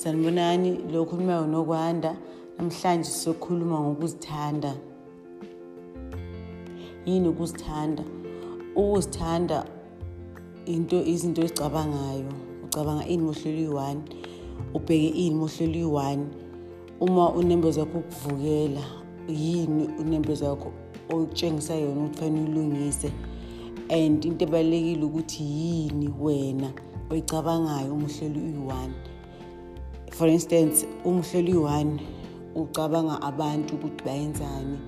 sanibonani lo khulumayo nokwanda. Namhlanje sizokhuluma ngokuzithanda. Yini ukuzithanda? Ukuzithanda into izinto ezicabangayo ucabanga ini mohlelo uyi-one ubheke ini mohlelo uyi-one uma unembe zakho ukuvukela yini unembe zakho okutshengisa yona ukuthi fanele ulungise? And into ebalulekile ukuthi yini wena oyicabangayo uma uhlelo uyi-one for instance uma uhlelo uyi-one ucabanga abantu ukuthi bayenzani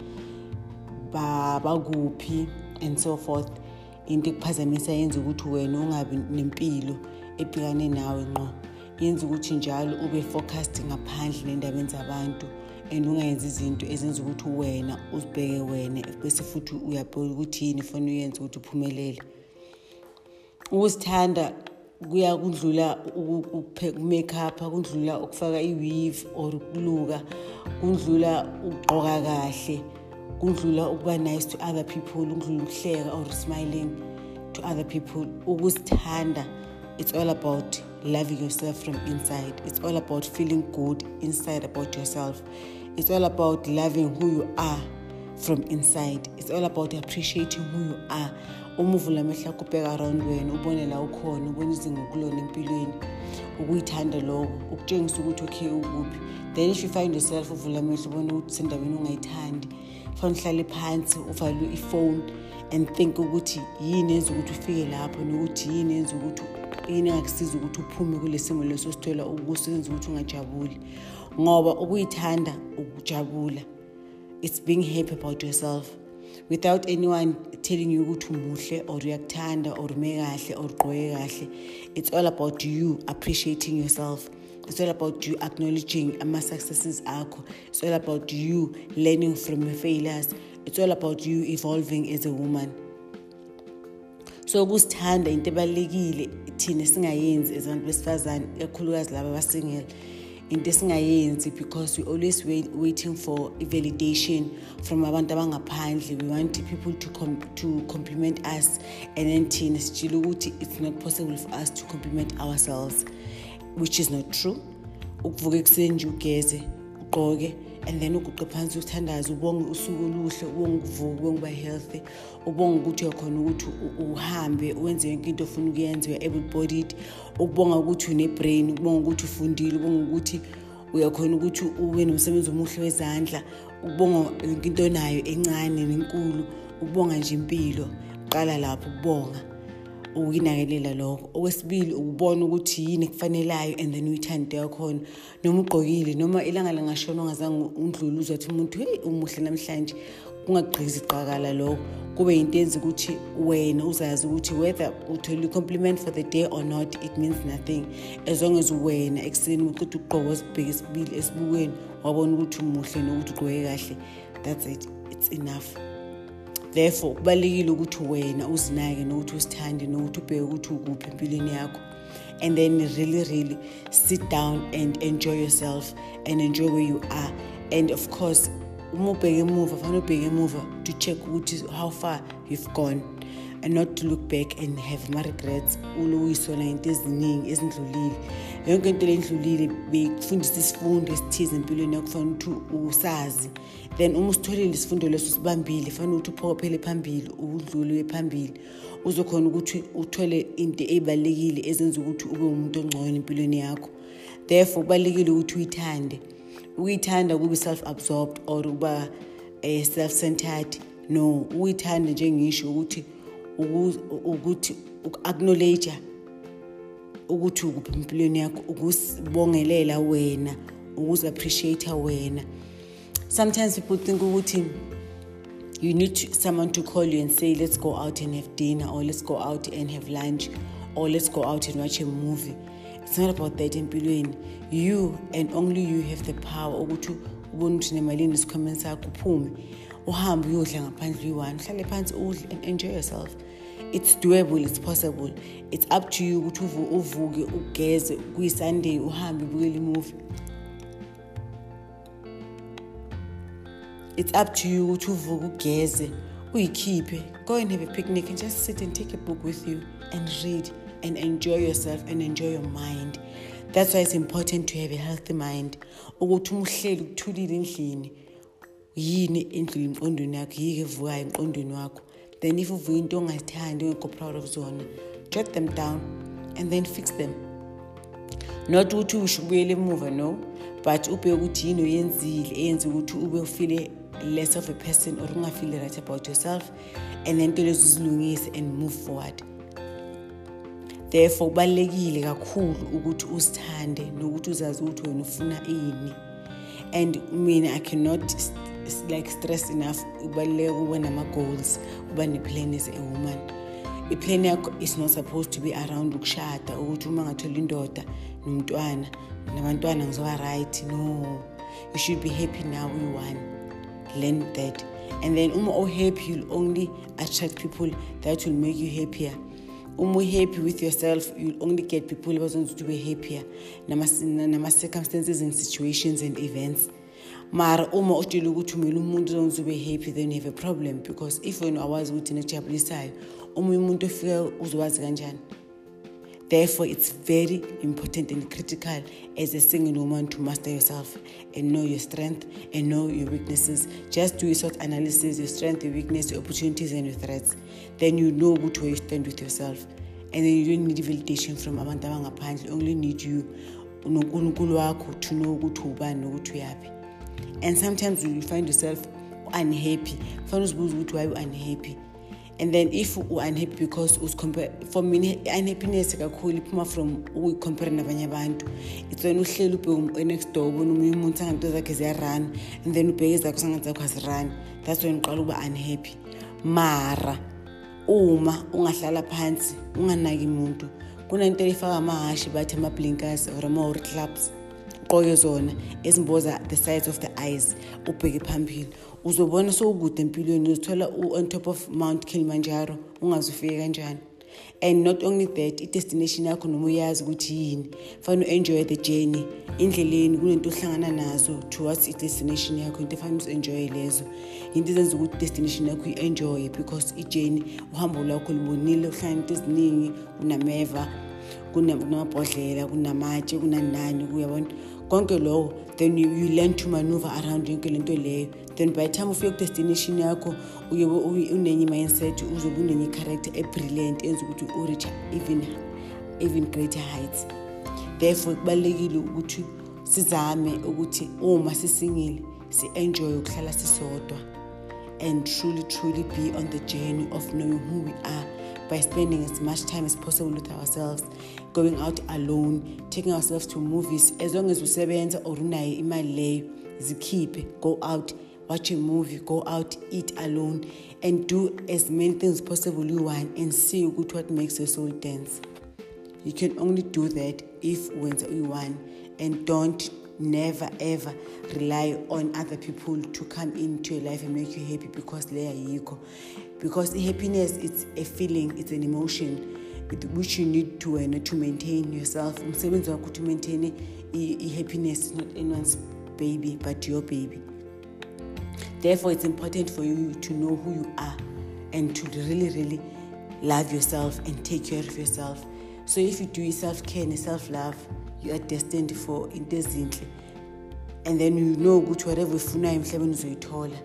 bakuphi and so forth. Into ekuphazamisa yenza ukuthi wena ungabi nempilo ebhekane nawe ngqo. Yenza ukuthi njalo ube focused ngaphandle nendabeni zabantu and ungayenzi izinto ezenza ukuthi wena uzibheke wena bese futhi uyabheka ukuthi yini fanele uyenze ukuthi uphumelele. Ukuzithanda kuya kundlula ukumake up kundlula ukufaka i-weave or ukuluka kundlula ukugqoka kahle kundlula ukuba nice to other people kundlula ukuhleka or smiling to other people. Ukuzithanda it's all about loving yourself from inside. It's all about feeling good inside about yourself. It's all about loving who you are. From inside. It's all about appreciating who you are. Uma uvula amehlo akho ubheka around wena ubone la ukhona ubone izinga kulona empilweni ukuyithanda lokho ukutshengisa ukuthi okay ukuphi then if you find yourself uvula amehlo ubone ukuthi sendaweni ungayithandi fanele uhlale phansi uvale ifone and think ukuthi yini enza ukuthi ufike lapho nokuthi yini enza ukuthi yini engakusiza ukuthi uphume kule simo leso sithola ukusenza ukuthi ungajabuli. Ngoba ukuyithanda ukujabula. It's being happy about yourself without anyone telling you ukuthi umuhle or uyakuthanda or ume kahle or ugqoke kahle. It's all about you appreciating yourself. It's all about you acknowledging ama-successes akho. It's all about you learning from your failures. It's all about you evolving as a woman. So ukusithanda into ebalulekile thina singayenzi ezabantu besifazane kakhulukazi laba abasingela into esingayenzi because we always wait, waiting for validation from abantu abangaphandle. We want people to, com to compliment us and then thina sitshile ukuthi it's not possible for us to compliment ourselves which is not true. Ukuvuka ekuseni nje ugeze ugqoke and then uguqe phansi uthandaze ubonge usuku oluhle ubonge ukuvuka ubonge uba healthy ubonge ukuthi uyakhona ukuthi uhambe wenze yonke into ofuna ukuyenza uya able bodied ukubonga ukuthi une-brain ukubonga ukuthi ufundile ubonga ukuthi uyakhona ukuthi ube nomsebenzi omuhle wezandla ukubonga yonke into nayo encane nenkulu ukubonga nje impilo. Qala lapho ukubonga. Ukuyinakelela lokho. Okwesibili ukubona ukuthi yini ekufanelayo and then uyithande yakhona. Noma ugqokile noma ilanga langashona ongazange undlule uzathi umuntu heyi umuhle namhlanje. Kungagqizi qakala lokho. Kube yinto enza ukuthi wena uzazi ukuthi whether uthole i-compliment for the day or not it means nothing. As long as wena ekuseni uqeda ukugqoka esibheke esibili esibukweni wabona ukuthi umuhle nokuthi ugqoke kahle that's it. It's enough. Therefore kubalulekile ukuthi wena uzinake nokuthi usithande nokuthi ubheke ukuthi ukuphi empilweni yakho. And then really really sit down and enjoy yourself and enjoy where you are. And of course uma ubheke emuva fanele ubheke emuva to check ukuthi how far you've gone. And not to look back and have ama-regrets ulokuyisona into eziningi ezindlulile. Yonke into le ndlulile bekufundisa isifundo esithize empilweni yakho fanele ukuthi usazi. Then uma usitholile isifundo leso sibambile fanele ukuthi uphokophele phambili udlule uye phambili. Uzokhona ukuthi uthole into ey'balulekile ezenza ukuthi ube umuntu ongcono empilweni yakho. Therefore kubalulekile ukuthi uyithande. Ukuyithanda kube self-absorbed or ukuba um self-centered. No ukuyithanda njengisho ukuthi ukuthi uku-acknowledge ukuthi ukuphi empilweni yakho ukuzibongelela wena ukuzi-appreciate wena. Sometimes people think ukuthi you need to, someone to call you and say let's go out and have dinner or let's go out and have lunch or let's go out and watch a movie. It's not about that empilweni. You and only you have the power ukuthi ubone ukuthi nemalini isikhwameni sakho uphume. Uhambe uyodla ngaphandle uyi-one uhlale phansi udle and enjoy yourself. It's doable it's possible. It's up to you ukuthi uvuke ugeze kuyi-sunday uhambe ubukele imovie. It's up to you ukuthi uvuke ugeze uyikhiphe. Go and have a picnic and just sit and take a book with you and read and enjoy yourself and enjoy your mind. That's why it's important to have a healthy mind. Ukuthi uma uhleli ukuthulile endlini yini endlule emqondweni yakho? Yike evukayo emqondweni wakho? Then if uvuka into ongazithandi ongekho proud of zona jot them down and then fix them. Not ukuthi usho ubuyele emuva no but ubheke ukuthi yini oyenzile eyenza ukuthi ube ufile less of a person or ungafeel right about yourself and then into lezo zilungise and move forward. Therefore kubalulekile kakhulu ukuthi uzithande nokuthi uzazi ukuthi wena ufuna ini. And mina i cannot like stress enough. Kubaluleke ukuba nama-goals uba ne-plan as a woman. I-plan yakho is not supposed to be around ukushada ukuthi uma ngathola indoda nomntwana nabantwana ngizoba right. No you should be happy now uyi-one learn that. And then uma o-happy you'll only attract people that will make you happier. Uma u-happy with yourself you'll only get people abazonza ukuthi ube happier. Nama-circumstances and situations and events. Mara uma utshela ukuthi umele umuntu ozonza ube happy then you have a problem because if wena awazi ukuthi nekujabulisayo omunye umuntu ofika uzowazi kanjani. Therefore it's very important and critical as a single woman to master yourself and know your strength and know your weaknesses. Just do a sort analysis your strength your weakness your opportunities and your threats. Then you know ukuthi where you stand with yourself. And then you don't need validation from abantu abangaphandle. Only need you unonkulunkulu wakho to know ukuthi ubani nokuthi uyaphi and sometimes you find yourself unhappy fanele uzibuze ukuthi why u-unhappy? And then if u-unhappy because for mina i-unhappiness kakhulu iphuma from ukuyicompare nabanye abantu. It's wena uhleli ubheke enext door ubona omunye umuntu sangato zakhe ziyarun and then ubheke ezakho sangathi zakho azirun. That's when uqala ukuba unhappy. Mara uma ungahlala phansi unganaki muntu kunento efaka amahashi bathi ama-blinkers or ama-hor clubs ugqoke zona ezimboza the sides of the eyes ubheke phambili. Uzobona sowukude empilweni uzithola on top of mount kilimanjaro ungazi ufike kanjani. And not only that i-destination yakho noma uyazi ukuthi yini fanele u-enjoye the journey. Endleleni kunento ohlangana nazo towards i-destination yakho into efanele uzi-enjoye lezo. Into ezenza ukuthi i-destination yakho i-enjoye because i-journey uhambo lwakho libonile uhlangana into eziningi kunameva kunamabhodlela kunamatshe kunanani kuyabona konke lokho then you, you learn to maneuver around yonke le nto leyo. Then by time ufike ku-destination yakho uyobe unenye mindset uzobe unenye character ebrilliant enza ukuthi ureach even, even greater heights. Therefore kubalulekile ukuthi sizame ukuthi uma sisingile si-enjoye ukuhlala sisodwa and truly truly be on the journey of knowing who we are. By spending as much time as possible with ourselves going out alone taking ourselves to movies as long as usebenza or unayo imali leyo zikhiphe go out watch a movie go out eat alone and do as many things possible you want and see ukuthi what makes your soul dance. You can only do that if wenza uyi-one and don't never ever rely on other people to come into your life and make you happy because they are yikho because happiness it's a feeling it's an emotion which you need to uh, to maintain yourself. Umsebenzi wakho ukuthi maintain i-happiness not anyone's baby but your baby. Therefore it's important for you to know who you are and to really really love yourself and take care of yourself. So if you do self-care and self-love you are destined for into ezinhle and then you know ukuthi whatever ufunayo emhlabeni uzoyithola.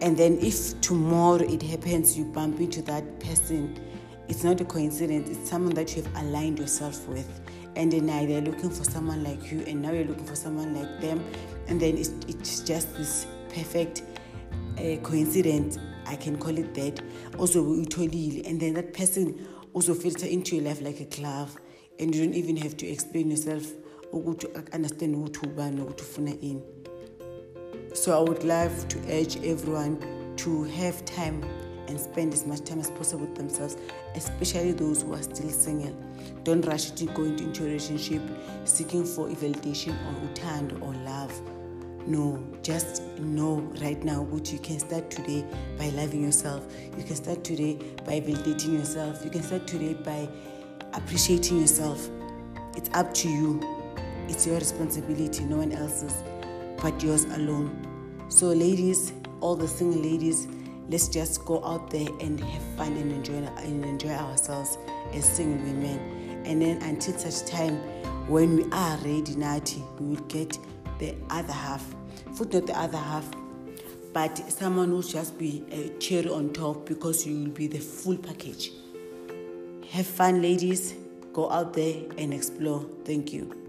And then if tomorrow it happens you bump into that person it's not a coincidence it's someone that you have aligned yourself with. And then now they're looking for someone like you and now you're looking for someone like them. And then it's, it's just this perfect uh, coincidence. I can call it that. Also uyitholile and then that person also filter into your life like a glove. And you don't even have to explain yourself ukuthi understand ukuthi ubani nokuthi ufuna ini. So i would love to urge everyone to have time and spend as much time as possible with themselves especially those who are still single. Don't rush to go into a relationship seeking for validation or uthando or love. No just know right now what you can start today by loving yourself. You can start today by validating yourself. You can start today by appreciating yourself. It's up to you. It's your responsibility, no one else's, but yours alone. So, ladies, all the single ladies, let's just go out there and have fun and enjoy and enjoy ourselves as single women. And then until such time when we are ready, Nati, we will get the other half. Food not the other half, but someone will just be a cherry on top because you will be the full package. Have fun, ladies. Go out there and explore. Thank you.